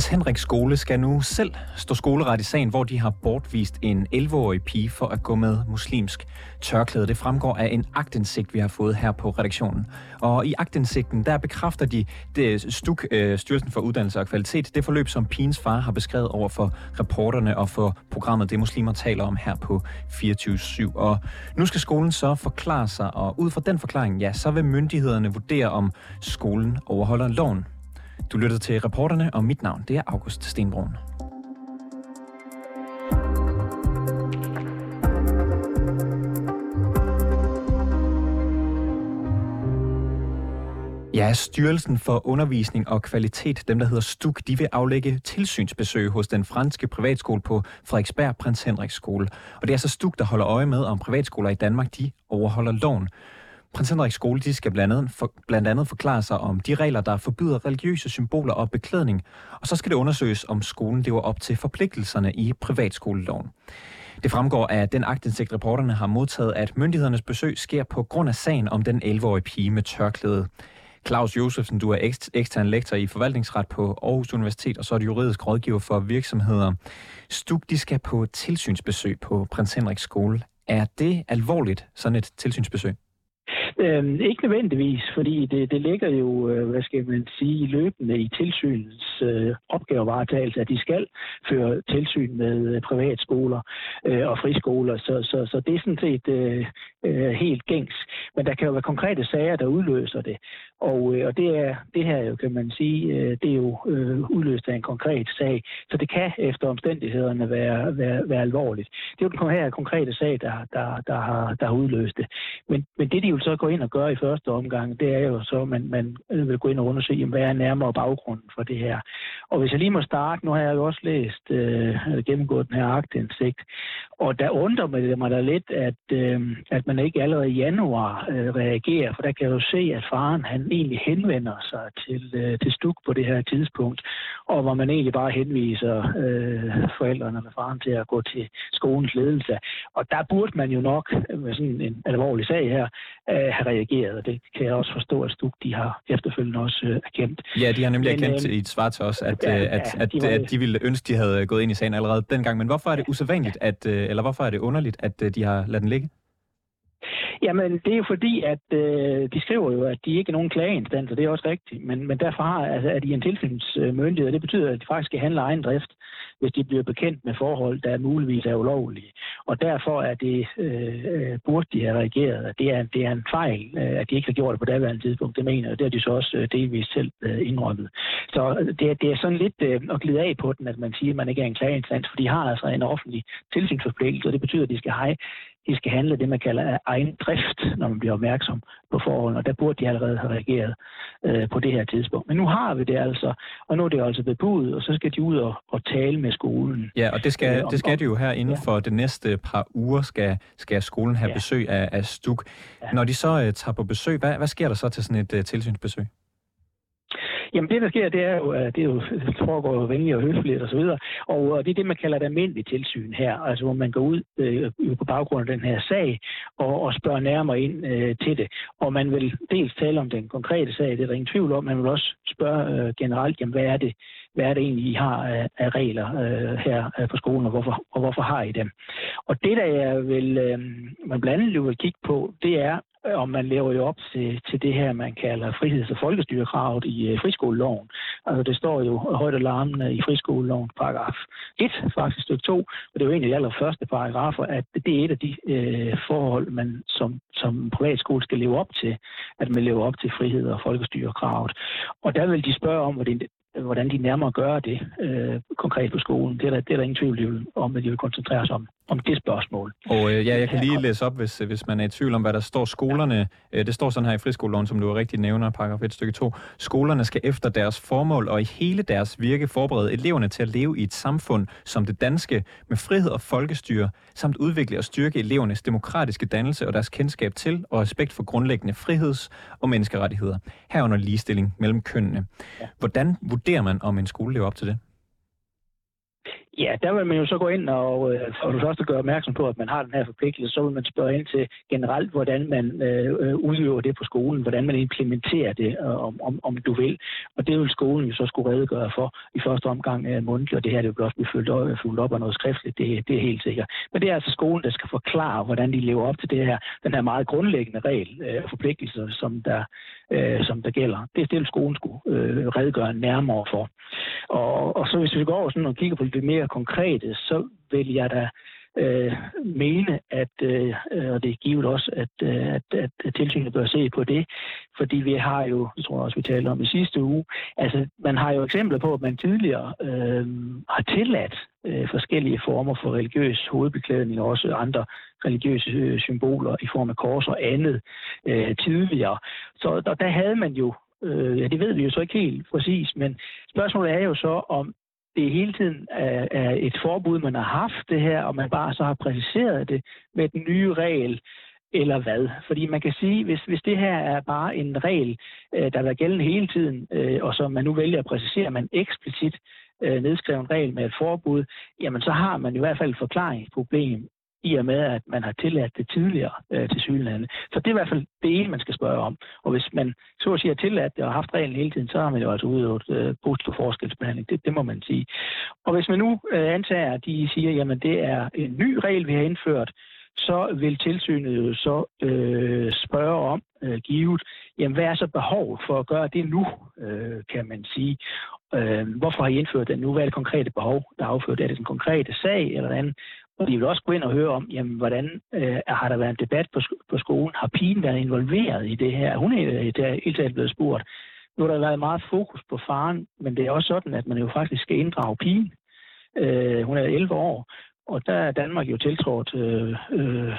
Hans Henrik skole skal nu selv stå skoleret i sagen, hvor de har bortvist en 11-årig pige for at gå med muslimsk tørklæde. Det fremgår af en agtindsigt, vi har fået her på redaktionen. Og i agtindsigten, der bekræfter de det STUK, øh, Styrelsen for Uddannelse og Kvalitet, det forløb, som pigens far har beskrevet over for reporterne og for programmet Det Muslimer taler om her på 24-7. Og nu skal skolen så forklare sig, og ud fra den forklaring, ja, så vil myndighederne vurdere, om skolen overholder loven. Du lytter til reporterne, og mit navn det er August Stenbrun. Ja, Styrelsen for Undervisning og Kvalitet, dem der hedder STUK, de vil aflægge tilsynsbesøg hos den franske privatskole på Frederiksberg Prins Henriks skole. Og det er altså STUK, der holder øje med, om privatskoler i Danmark de overholder loven. Prins Henriks skole de skal blandt andet, for, blandt andet forklare sig om de regler, der forbyder religiøse symboler og beklædning, og så skal det undersøges, om skolen lever op til forpligtelserne i privatskoleloven. Det fremgår af den agtindsigt, reporterne har modtaget, at myndighedernes besøg sker på grund af sagen om den 11-årige pige med tørklæde. Claus Josefsen, du er ekstern lektor i forvaltningsret på Aarhus Universitet, og så er du juridisk rådgiver for virksomheder. Stuk, de skal på tilsynsbesøg på Prins Henriks skole. Er det alvorligt, sådan et tilsynsbesøg? Øhm, ikke nødvendigvis, fordi det, det ligger jo, øh, hvad skal man sige, løbende i tilsynets øh, opgavevaretagelse, at de skal føre tilsyn med øh, privatskoler øh, og friskoler, så, så, så det er sådan set øh, øh, helt gængs. Men der kan jo være konkrete sager, der udløser det, og, øh, og det, er, det her jo, kan man sige, øh, det er jo øh, udløst af en konkret sag, så det kan efter omstændighederne være, være, være alvorligt. Det er jo den her konkrete sag, der, der, der, har, der har udløst det. Men, men det de jo så går ind og gør i første omgang, det er jo så, at man, man øh, vil gå ind og undersøge, hvad er nærmere baggrunden for det her. Og hvis jeg lige må starte, nu har jeg jo også læst, øh, gennemgået den her agtindsigt, og der undrer mig, mig da lidt, at, øh, at man ikke allerede i januar øh, reagerer, for der kan jeg jo se, at faren han egentlig henvender sig til, øh, til Stuk på det her tidspunkt, og hvor man egentlig bare henviser øh, forældrene eller faren til at gå til skolens ledelse. Og der burde man jo nok, med sådan en alvorlig sag her, øh, have reageret, og det kan jeg også forstå, at Stuk de har efterfølgende også øh, erkendt. Ja, de har nemlig Men, erkendt øh, i et svar til os, at, ja, øh, at, ja, at, de, at de ville ønske, de havde gået ind i sagen allerede dengang. Men hvorfor er det usædvanligt, at, øh, eller hvorfor er det underligt, at øh, de har ladet den ligge? Jamen, det er jo fordi, at øh, de skriver jo, at de ikke er nogen klageinstans, og det er også rigtigt. Men, men derfor har, altså, er de en tilsynsmyndighed, og det betyder, at de faktisk skal handle egen drift, hvis de bliver bekendt med forhold, der muligvis er ulovlige. Og derfor er det, øh, øh burde de have reageret. Det er, det er en fejl, øh, at de ikke har gjort det på daværende tidspunkt, det mener jeg. Det har de så også øh, delvis selv øh, indrømmet. Så øh, det, det er sådan lidt øh, at glide af på den, at man siger, at man ikke er en klageinstans, for de har altså en offentlig tilsynsforpligtelse, og det betyder, at de skal have de skal handle det, man kalder af egen drift, når man bliver opmærksom på forholdene, og der burde de allerede have reageret øh, på det her tidspunkt. Men nu har vi det altså, og nu er det altså bebudet, og så skal de ud og, og tale med skolen. Ja, og det skal, øh, om, det skal de jo her inden ja. for det næste par uger, skal, skal skolen have ja. besøg af, af Stuk. Ja. Når de så uh, tager på besøg, hvad, hvad sker der så til sådan et uh, tilsynsbesøg? Jamen det, der sker, det er jo, det, er jo, det foregår jo venligt og høfligt osv., og, og det er det, man kalder et almindeligt tilsyn her, altså hvor man går ud øh, på baggrund af den her sag og, og spørger nærmere ind øh, til det. Og man vil dels tale om den konkrete sag, det er der ingen tvivl om, man vil også spørge øh, generelt, jamen hvad er det, hvad er det egentlig, I har af, af regler øh, her øh, på skolen, og hvorfor, og hvorfor har I dem? Og det, der jeg vil, øh, man blandt andet vil kigge på, det er, Øh, og man lever jo op til, til det her, man kalder friheds- og folkestyrekravet i øh, friskoleloven. Altså det står jo højt og larmende i friskoleloven, paragraf 1, faktisk stykke 2, og det er jo egentlig de allerførste paragrafer, at det er et af de øh, forhold, man som, som privatskole skal leve op til, at man lever op til frihed og folkestyrekravet. Og der vil de spørge om, hvordan hvordan de nærmere gør det øh, konkret på skolen. Det er, der, det er der ingen tvivl om, at de vil koncentrere sig om om det spørgsmål. Og øh, ja, jeg kan lige læse op, hvis, hvis man er i tvivl om, hvad der står. Skolerne, øh, det står sådan her i friskoleloven, som du rigtig nævner, paragraf 1 stykke 2. Skolerne skal efter deres formål og i hele deres virke forberede eleverne til at leve i et samfund som det danske, med frihed og folkestyre, samt udvikle og styrke elevernes demokratiske dannelse og deres kendskab til og respekt for grundlæggende friheds- og menneskerettigheder, herunder ligestilling mellem kønnene. Hvordan vurderer man, om en skole lever op til det? Ja, der vil man jo så gå ind og, øh, for det første gøre opmærksom på, at man har den her forpligtelse, så vil man spørge ind til generelt, hvordan man øh, øh udøver det på skolen, hvordan man implementerer det, øh, om, om, om du vil. Og det vil skolen jo så skulle redegøre for i første omgang øh, mundtligt, og det her det vil også blive fulgt op, fulgt op af noget skriftligt, det, det er helt sikkert. Men det er altså skolen, der skal forklare, hvordan de lever op til det her, den her meget grundlæggende regel øh, forpligtelse, som der, øh, som der gælder. Det er det, skolen skulle øh, redegøre nærmere for. Og, og så hvis vi går over sådan og kigger på det mere konkrete, så vil jeg da øh, mene, at, øh, og det er givet også, at, øh, at, at, at tilsynet bør se på det, fordi vi har jo, det tror jeg også, vi talte om i sidste uge, altså man har jo eksempler på, at man tidligere øh, har tilladt øh, forskellige former for religiøs hovedbeklædning og også andre religiøse øh, symboler i form af kors og andet øh, tidligere. Så der, der havde man jo Øh, ja, det ved vi jo så ikke helt præcis, men spørgsmålet er jo så, om det hele tiden er, er et forbud, man har haft det her, og man bare så har præciseret det med den nye regel, eller hvad? Fordi man kan sige, hvis, hvis det her er bare en regel, øh, der været gældende hele tiden, øh, og som man nu vælger at præcisere, man eksplicit øh, nedskrevet regel med et forbud, jamen så har man i hvert fald et forklaringsproblem i og med, at man har tilladt det tidligere øh, til synlande. Så det er i hvert fald det ene, man skal spørge om. Og hvis man så at sige har tilladt det og haft reglen hele tiden, så har man jo altså udøvet øh, positiv forskelsbehandling. Det, det må man sige. Og hvis man nu øh, antager, at de siger, jamen det er en ny regel, vi har indført, så vil tilsynet jo så øh, spørge om, øh, givet, jamen hvad er så behovet for at gøre det nu, øh, kan man sige. Øh, hvorfor har I indført den nu? Hvad er det konkrete behov, der er afført? Er det den konkrete sag eller andet? Og de vil også gå ind og høre om, jamen, hvordan øh, har der været en debat på, på skolen? Har pigen været involveret i det her? Hun er øh, i det hele taget blevet spurgt. Nu har der været meget fokus på faren, men det er også sådan, at man jo faktisk skal inddrage pigen. Øh, hun er 11 år, og der er Danmark jo tiltrådt øh, øh,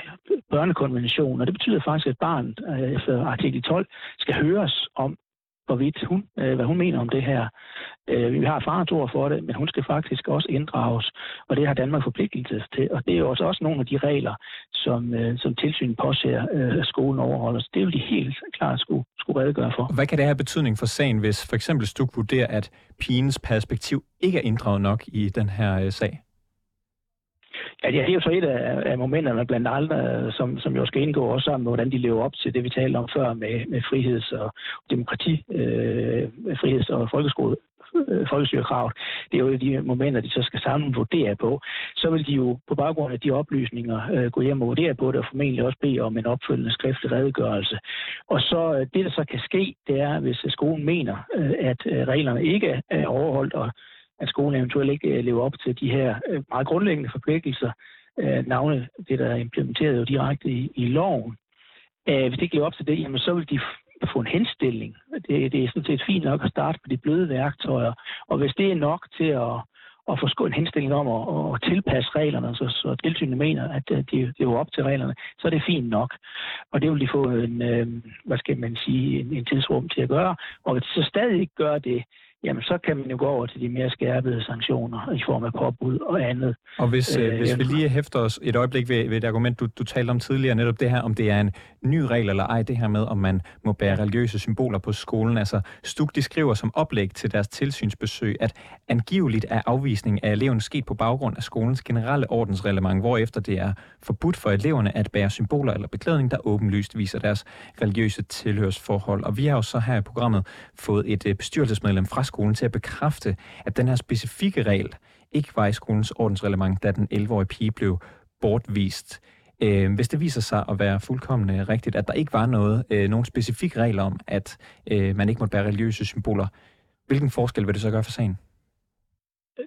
børnekonventionen, og det betyder faktisk, at barnet øh, efter artikel 12 skal høres om, hvorvidt hun, øh, hvad hun mener om det her. Øh, vi har farens ord for det, men hun skal faktisk også inddrages, og det har Danmark forpligtelse til. Og det er jo også, også nogle af de regler, som, øh, som tilsynet påser, øh, at skolen overholder. Så det vil de helt klart skulle, skulle redegøre for. Hvad kan det have betydning for sagen, hvis for eksempel Stuk vurderer, at pigens perspektiv ikke er inddraget nok i den her øh, sag? Ja, det er jo så et af, af momenterne blandt andre, som, som jo skal indgå også sammen med, hvordan de lever op til det, vi talte om før med, med friheds- og demokrati, øh, friheds- og folkeskole, øh, folkestyrekravet. Det er jo de momenter, de så skal sammen vurdere på. Så vil de jo på baggrund af de oplysninger øh, gå hjem og vurdere på det, og formentlig også bede om en opfølgende skriftlig redegørelse. Og så øh, det, der så kan ske, det er, hvis skolen mener, øh, at øh, reglerne ikke er overholdt, og at skolen eventuelt ikke øh, lever op til de her øh, meget grundlæggende forpligtelser, øh, navne det, der er implementeret jo direkte i, i loven. Øh, hvis det ikke lever op til det, jamen, så vil de få en henstilling. Det, det er sådan set fint nok at starte med de bløde værktøjer, og hvis det er nok til at, at få en henstilling om at, at tilpasse reglerne, så, så tilsynet mener, at de lever op til reglerne, så er det fint nok. Og det vil de få en, hvad skal man sige, en, en tidsrum til at gøre. Og hvis de så stadig ikke gør det, jamen så kan man jo gå over til de mere skærpede sanktioner i form af påbud og andet. Og hvis, øh, hvis vi lige hæfter os et øjeblik ved, ved et argument, du, du talte om tidligere, netop det her, om det er en ny regel eller ej, det her med, om man må bære religiøse symboler på skolen. Altså, Stuk de skriver som oplæg til deres tilsynsbesøg, at angiveligt er afvisning af eleven sket på baggrund af skolens generelle ordensreglement, hvorefter det er forbudt for eleverne at bære symboler eller beklædning, der åbenlyst viser deres religiøse tilhørsforhold. Og vi har jo så her i programmet fået et øh, bestyrelsesmedlem fra skolen til at bekræfte, at den her specifikke regel ikke var i skolens ordensreglement, da den 11-årige pige blev bortvist. Øh, hvis det viser sig at være fuldkommen rigtigt, at der ikke var noget, øh, nogen specifik regel om, at øh, man ikke måtte bære religiøse symboler, hvilken forskel vil det så gøre for sagen?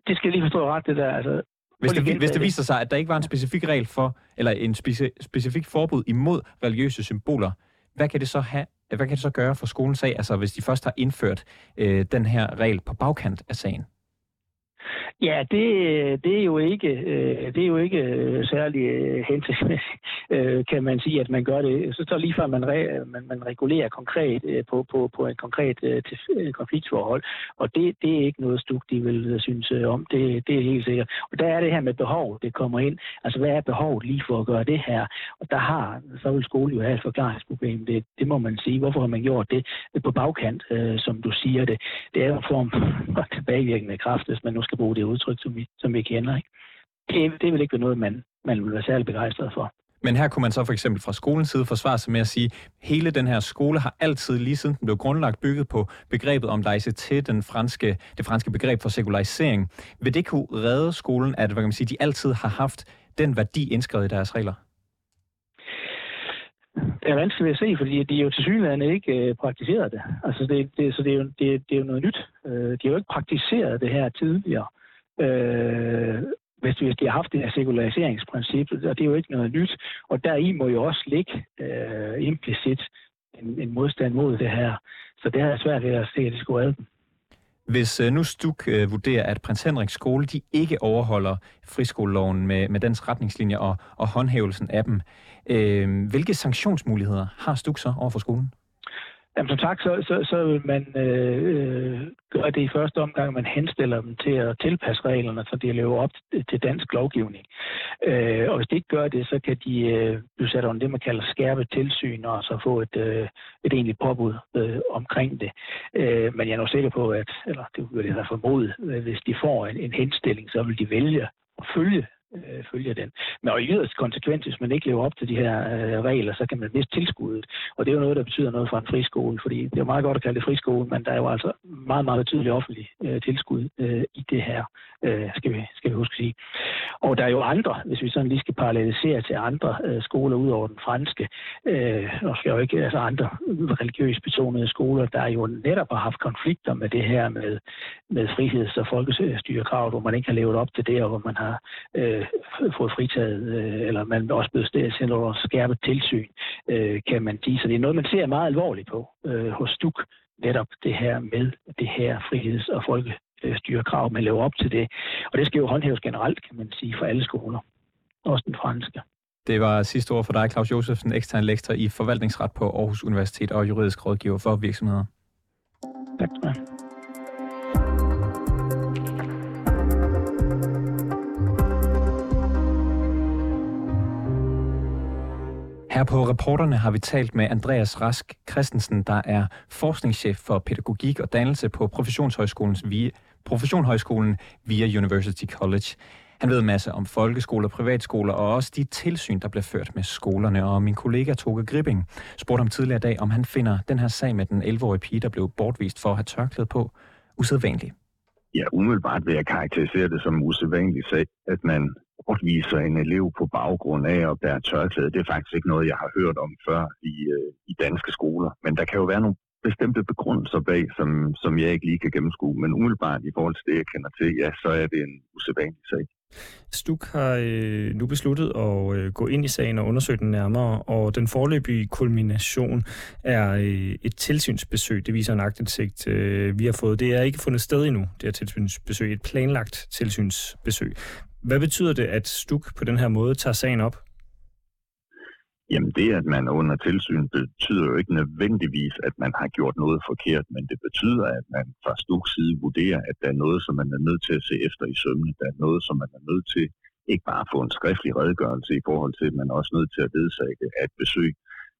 Det skal jeg lige forstå ret, det der. Altså, hvis det, hvis det viser sig, at der ikke var en specifik regel for, eller en speci- specifik forbud imod religiøse symboler, hvad kan det så have Øh, hvad kan det så gøre for skolens sag, altså hvis de først har indført øh, den her regel på bagkant af sagen? Ja, det, det er jo ikke, øh, det er jo ikke øh, øh hensigtsmæssigt øh, kan man sige, at man gør det. Så står lige før man, re, man, man regulerer konkret øh, på, på, på et konkret øh, øh, konfliktforhold, og det, det er ikke noget stuk, de vil synes om. Det, det er helt sikkert. Og der er det her med behov, det kommer ind. Altså, hvad er behovet lige for at gøre det her? Og der har, så vil skolen jo have et forklaringsproblem. Det, det må man sige. Hvorfor har man gjort det på bagkant, som du siger det? Det er jo en form for tilbagevirkende kraft, hvis man nu skal bruge det det udtryk, som vi, som vi kender. Ikke? Det, det vil ikke være noget, man, man vil være særlig begejstret for. Men her kunne man så for eksempel fra skolens side forsvare sig med at sige, at hele den her skole har altid, lige siden den blev grundlagt, bygget på begrebet om laïcité, den franske, det franske begreb for sekularisering. Vil det kunne redde skolen, at hvad kan man sige, de altid har haft den værdi indskrevet i deres regler? Det er vanskeligt at se, fordi de jo til synligheden ikke øh, praktiseret det. Altså det, det, så det er, jo, det, det er jo noget nyt. Øh, de har jo ikke praktiseret det her tidligere. Øh, hvis, hvis de har haft det her sekulariseringsprincip, og det er jo ikke noget nyt. Og der i må jo også ligge øh, implicit en, en modstand mod det her. Så det er svært ved at se, at det skulle redde dem. Hvis øh, nu Stuk øh, vurderer, at Prins Henriks skole de ikke overholder friskoleloven med, med dens retningslinjer og, og håndhævelsen af dem, øh, hvilke sanktionsmuligheder har Stuk så over for skolen? Jamen, som sagt, så, så, så vil man øh, gøre det i første omgang, man henstiller dem til at tilpasse reglerne, så de lever op til dansk lovgivning. Øh, og hvis de ikke gør det, så kan de øh, blive sat under det, man kalder skærpet tilsyn, og så få et, øh, et egentligt påbud øh, omkring det. Øh, men jeg er nok sikker på, at, eller det vil jeg formode, øh, hvis de får en, en henstilling, så vil de vælge at følge øh, følger den. Men og i yderst konsekvens, hvis man ikke lever op til de her øh, regler, så kan man miste tilskuddet. Og det er jo noget, der betyder noget for en friskole, fordi det er jo meget godt at kalde det friskole, men der er jo altså meget, meget betydeligt offentligt øh, tilskud øh, i det her, øh, skal, vi, skal vi huske at sige. Og der er jo andre, hvis vi sådan lige skal parallelisere til andre øh, skoler ud over den franske, øh, og skal jo ikke, altså andre religiøst betonede skoler, der jo netop har haft konflikter med det her med, med friheds- og folkestyrekrav, hvor man ikke har levet op til det, og hvor man har øh, fået fritaget, øh, eller man også blevet sendt under skærpet tilsyn, øh, kan man sige. Så det er noget, man ser meget alvorligt på øh, hos Stuk, netop det her med det her friheds- og folkestyrekrav, man lever op til det. Og det skal jo håndhæves generelt, kan man sige, for alle skoler. Også den franske. Det var sidste ord for dig, Claus Josefsen, ekstern lektor i forvaltningsret på Aarhus Universitet og juridisk rådgiver for virksomheder. Tak skal du have. Her på reporterne har vi talt med Andreas Rask Christensen, der er forskningschef for pædagogik og dannelse på Professionshøjskolens Professionhøjskolen via University College. Han ved en masse om folkeskoler, privatskoler og også de tilsyn, der bliver ført med skolerne. Og min kollega Toge Gripping spurgte ham tidligere i dag, om han finder den her sag med den 11-årige pige, der blev bortvist for at have tørklæde på, usædvanlig. Ja, umiddelbart vil jeg karakterisere det som en usædvanlig sag, at man bortviser en elev på baggrund af at bære tørklæde. Det er faktisk ikke noget, jeg har hørt om før i, øh, i danske skoler. Men der kan jo være nogle bestemte begrundelser bag, som, som jeg ikke lige kan gennemskue. Men umiddelbart i forhold til det, jeg kender til, ja, så er det en usædvanlig sag. Stuk har øh, nu besluttet at øh, gå ind i sagen og undersøge den nærmere, og den forløbige kulmination er øh, et tilsynsbesøg. Det viser en agtindsigt, øh, vi har fået. Det er ikke fundet sted endnu, det her tilsynsbesøg. Et planlagt tilsynsbesøg. Hvad betyder det, at Stuk på den her måde tager sagen op? Jamen det, at man er under tilsyn, betyder jo ikke nødvendigvis, at man har gjort noget forkert, men det betyder, at man fra Stuks side vurderer, at der er noget, som man er nødt til at se efter i sømne. Der er noget, som man er nødt til ikke bare at få en skriftlig redegørelse i forhold til, men også nødt til at ledsage at af et besøg.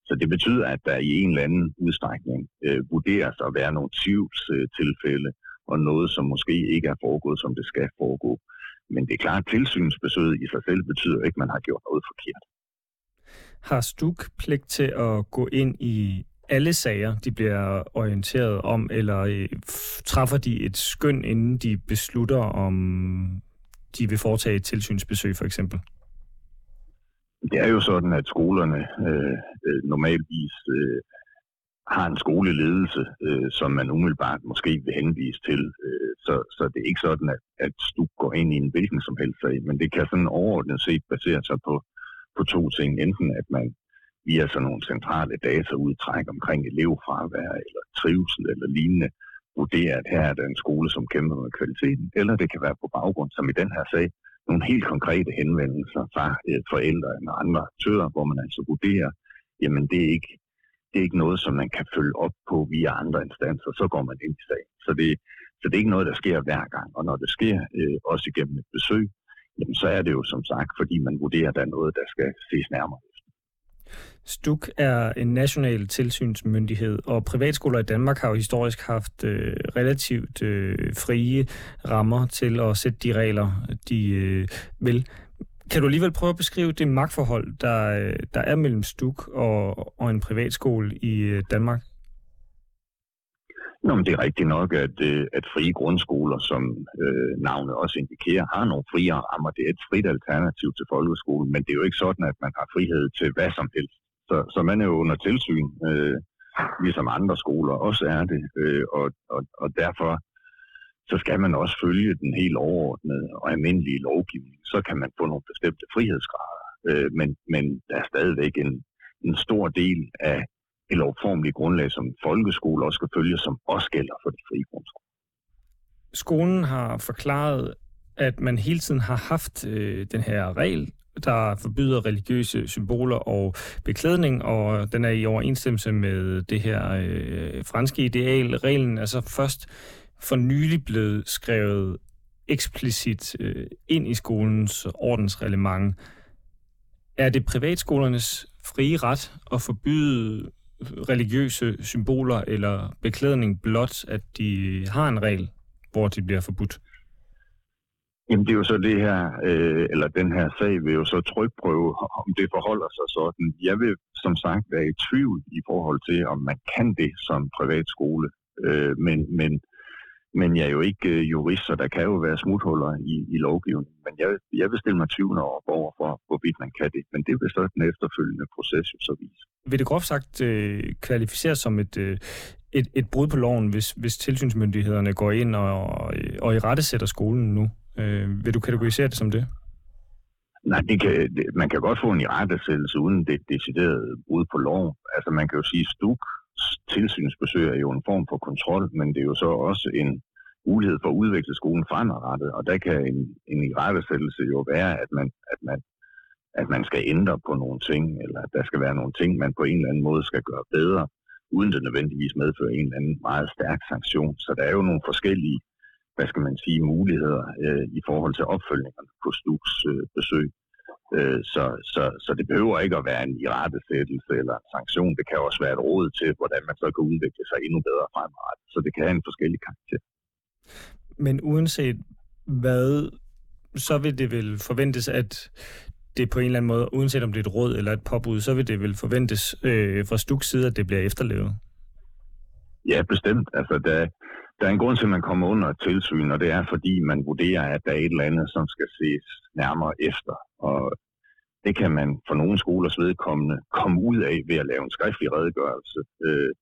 Så det betyder, at der i en eller anden udstrækning øh, vurderes at være nogle tvivlstilfælde, og noget, som måske ikke er foregået, som det skal foregå. Men det er klart, at tilsynsbesøget i sig selv betyder ikke, at man har gjort noget forkert. Har Stuk pligt til at gå ind i alle sager, de bliver orienteret om, eller øh, træffer de et skøn, inden de beslutter, om de vil foretage et tilsynsbesøg for eksempel? Det er jo sådan, at skolerne øh, øh normalvis øh, har en skoleledelse, øh, som man umiddelbart måske vil henvise til. Øh, så, så det er ikke sådan, at, at STUK går ind i en hvilken som helst sag, men det kan sådan overordnet set basere sig på, på to ting. Enten at man via sådan nogle centrale dataudtræk omkring elevfravær eller trivsel eller lignende, vurderer, at her er der en skole, som kæmper med kvaliteten, eller det kan være på baggrund, som i den her sag, nogle helt konkrete henvendelser fra øh, forældre eller andre aktører, hvor man altså vurderer, jamen det er ikke det er ikke noget, som man kan følge op på via andre instanser, så går man ind i sagen. Så det, så det er ikke noget, der sker hver gang. Og når det sker, øh, også igennem et besøg, jamen, så er det jo som sagt, fordi man vurderer, at der er noget, der skal ses nærmere STUK er en national tilsynsmyndighed, og privatskoler i Danmark har jo historisk haft øh, relativt øh, frie rammer til at sætte de regler, de øh, vil. Kan du alligevel prøve at beskrive det magtforhold, der, øh, der er mellem STUK og, og en privatskole i øh, Danmark? Nå, men det er rigtigt nok, at, øh, at frie grundskoler, som øh, navnet også indikerer, har nogle friere rammer. Det er et frit alternativ til folkeskolen, men det er jo ikke sådan, at man har frihed til hvad som helst. Så, så man er jo under tilsyn, øh, ligesom andre skoler også er det, øh, og, og, og derfor så skal man også følge den helt overordnede og almindelige lovgivning. Så kan man få nogle bestemte frihedsgrader, øh, men, men der er stadigvæk en, en stor del af det lovformelige grundlag, som folkeskole også skal følge, som også gælder for de frie grundskoler. Skolen har forklaret, at man hele tiden har haft øh, den her regel, der forbyder religiøse symboler og beklædning, og den er i overensstemmelse med det her øh, franske ideal. Reglen er så først for nylig blevet skrevet eksplicit øh, ind i skolens ordensreglement. Er det privatskolernes frie ret at forbyde religiøse symboler eller beklædning blot, at de har en regel, hvor de bliver forbudt? Jamen det er jo så det her, øh, eller den her sag vil jo så trykprøve, om det forholder sig sådan. Jeg vil som sagt være i tvivl i forhold til, om man kan det som privatskole. Øh, men, men men jeg er jo ikke øh, jurist, så der kan jo være smuthuller i, i lovgivningen. Men jeg, jeg vil stille mig 20 år over for, hvorvidt man kan det. Men det vil så den efterfølgende proces jo så vise. Vil det groft sagt øh, kvalificeres som et, øh, et, et brud på loven, hvis, hvis tilsynsmyndighederne går ind og, og i rette sætter skolen nu? Øh, vil du kategorisere det som det? Nej, det kan, det, man kan godt få en irettesættelse uden det deciderede brud på loven. Altså man kan jo sige, stuk tilsynsbesøg er jo en form for kontrol, men det er jo så også en mulighed for at udvikle skolen fremadrettet, og der kan en, en irettesættelse jo være, at man, at, man, at man skal ændre på nogle ting, eller at der skal være nogle ting, man på en eller anden måde skal gøre bedre, uden det nødvendigvis medfører en eller anden meget stærk sanktion. Så der er jo nogle forskellige, hvad skal man sige, muligheder øh, i forhold til opfølgningen på STUKs øh, besøg. Øh, så, så, så det behøver ikke at være en irettesættelse eller en sanktion. Det kan også være et råd til, hvordan man så kan udvikle sig endnu bedre fremadrettet. Så det kan have en forskellig karakter. Men uanset hvad, så vil det vel forventes, at det på en eller anden måde, uanset om det er et råd eller et påbud, så vil det vel forventes øh, fra Stuks side, at det bliver efterlevet? Ja, bestemt. Altså, der, der er en grund til, at man kommer under et tilsyn, og det er, fordi man vurderer, at der er et eller andet, som skal ses nærmere efter. Og det kan man for nogle skolers vedkommende komme ud af ved at lave en skriftlig redegørelse. Øh,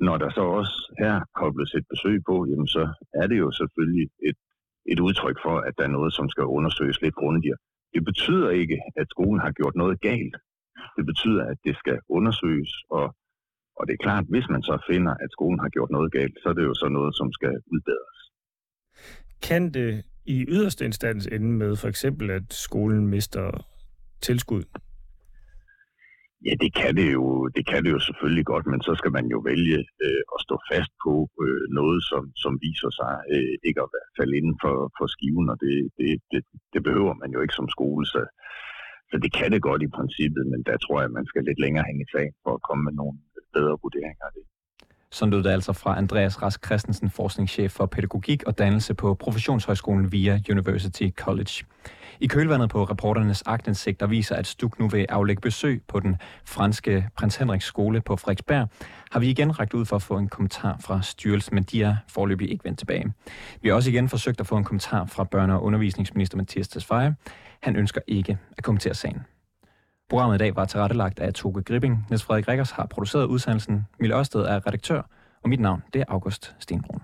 når der så også her kobles et besøg på, jamen så er det jo selvfølgelig et, et udtryk for, at der er noget, som skal undersøges lidt grundigere. Det betyder ikke, at skolen har gjort noget galt. Det betyder, at det skal undersøges, og, og det er klart, hvis man så finder, at skolen har gjort noget galt, så er det jo så noget, som skal udbedres. Kan det i yderste instans ende med for eksempel, at skolen mister tilskud? Ja, det kan det jo, det kan det jo selvfølgelig godt, men så skal man jo vælge øh, at stå fast på øh, noget, som, som viser sig øh, ikke at falde inden for, for skiven, og det, det, det, det behøver man jo ikke som skole, så, så det kan det godt i princippet, men der tror jeg, at man skal lidt længere hænge i sagen for at komme med nogle bedre vurderinger af det. Sådan lød det altså fra Andreas Rask Christensen, forskningschef for pædagogik og dannelse på Professionshøjskolen via University College. I kølvandet på reporternes agtindsigt, der viser, at Stuk nu vil aflægge besøg på den franske prins Henriks skole på Frederiksberg, har vi igen rækket ud for at få en kommentar fra styrelsen, men de er forløbig ikke vendt tilbage. Vi har også igen forsøgt at få en kommentar fra børne- og undervisningsminister Mathias Tesfaye. Han ønsker ikke at kommentere sagen. Programmet i dag var tilrettelagt af Toge Gripping. Niels Frederik Rikkers har produceret udsendelsen. Mille Ørsted er redaktør, og mit navn det er August Stenbrun.